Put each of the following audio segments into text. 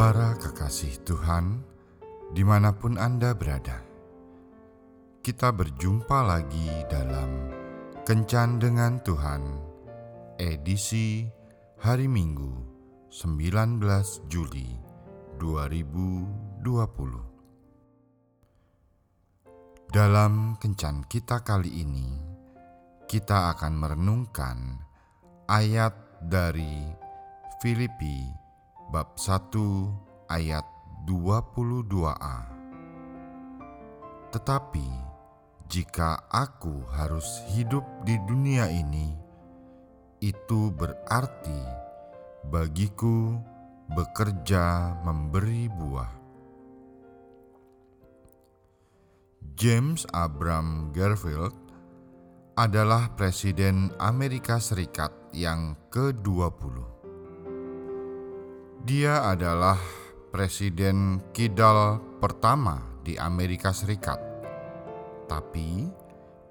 Para kekasih Tuhan, di mana pun Anda berada, kita berjumpa lagi dalam Kencan dengan Tuhan, edisi hari Minggu 19 Juli 2020. Dalam Kencan kita kali ini, kita akan merenungkan ayat dari Filipi bab 1 ayat 22a. Tetapi jika aku harus hidup di dunia ini, itu berarti bagiku bekerja memberi buah. James Abram Garfield adalah Presiden Amerika Serikat yang ke-20. Dia adalah Presiden Kidal pertama di Amerika Serikat. Tapi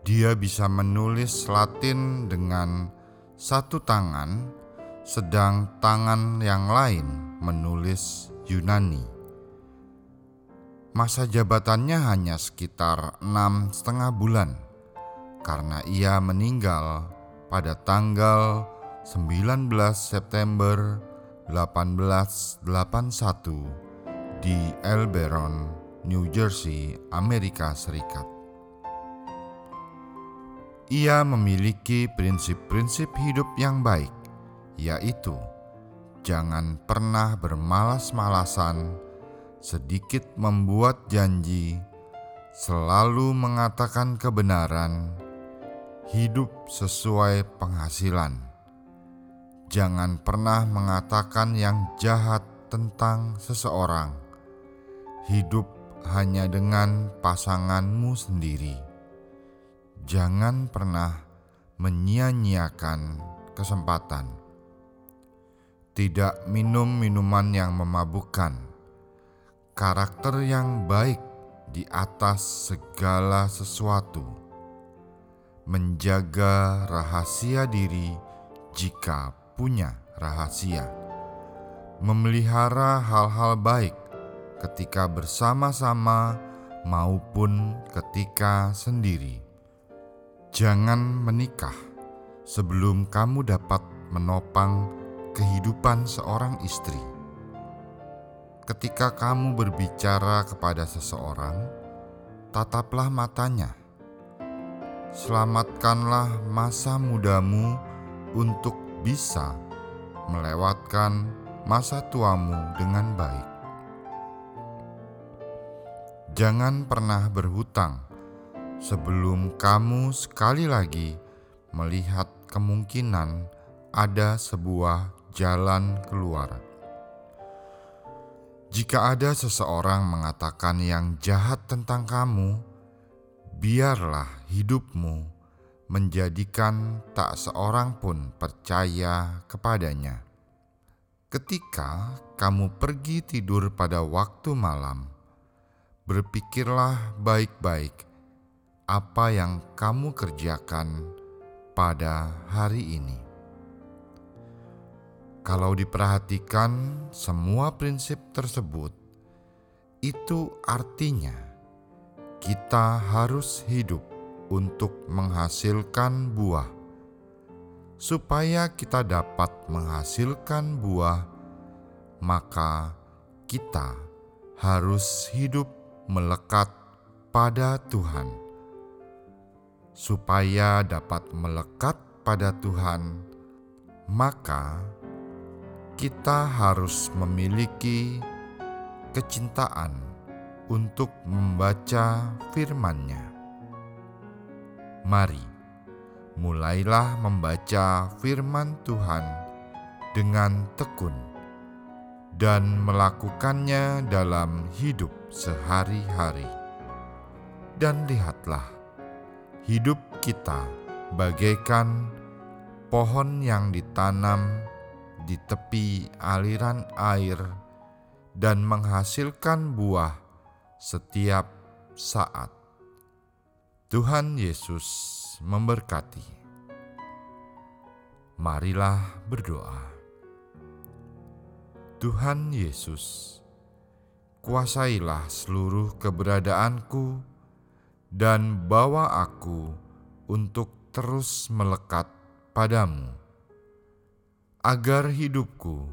dia bisa menulis Latin dengan satu tangan, sedang tangan yang lain menulis Yunani. Masa jabatannya hanya sekitar enam setengah bulan karena ia meninggal pada tanggal 19 September 1881 di Elberon, New Jersey, Amerika Serikat. Ia memiliki prinsip-prinsip hidup yang baik, yaitu jangan pernah bermalas-malasan, sedikit membuat janji, selalu mengatakan kebenaran, hidup sesuai penghasilan. Jangan pernah mengatakan yang jahat tentang seseorang. Hidup hanya dengan pasanganmu sendiri. Jangan pernah menyia-nyiakan kesempatan. Tidak minum minuman yang memabukkan. Karakter yang baik di atas segala sesuatu. Menjaga rahasia diri jika punya rahasia. Memelihara hal-hal baik ketika bersama-sama maupun ketika sendiri. Jangan menikah sebelum kamu dapat menopang kehidupan seorang istri ketika kamu berbicara kepada seseorang, tataplah matanya. Selamatkanlah masa mudamu untuk bisa melewatkan masa tuamu dengan baik. Jangan pernah berhutang sebelum kamu sekali lagi melihat kemungkinan ada sebuah jalan keluar. Jika ada seseorang mengatakan yang jahat tentang kamu, biarlah hidupmu menjadikan tak seorang pun percaya kepadanya. Ketika kamu pergi tidur pada waktu malam, berpikirlah baik-baik apa yang kamu kerjakan pada hari ini. Kalau diperhatikan semua prinsip tersebut, itu artinya kita harus hidup untuk menghasilkan buah. Supaya kita dapat menghasilkan buah, maka kita harus hidup melekat pada Tuhan. Supaya dapat melekat pada Tuhan, maka kita harus memiliki kecintaan untuk membaca firman-Nya. Mari, mulailah membaca firman Tuhan dengan tekun dan melakukannya dalam hidup sehari-hari. Dan lihatlah, hidup kita bagaikan pohon yang ditanam di tepi aliran air dan menghasilkan buah setiap saat. Tuhan Yesus memberkati. Marilah berdoa. Tuhan Yesus, kuasailah seluruh keberadaanku dan bawa aku untuk terus melekat padamu, agar hidupku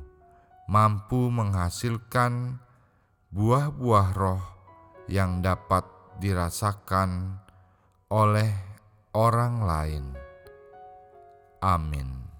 mampu menghasilkan buah-buah roh yang dapat dirasakan oleh orang lain. Amin.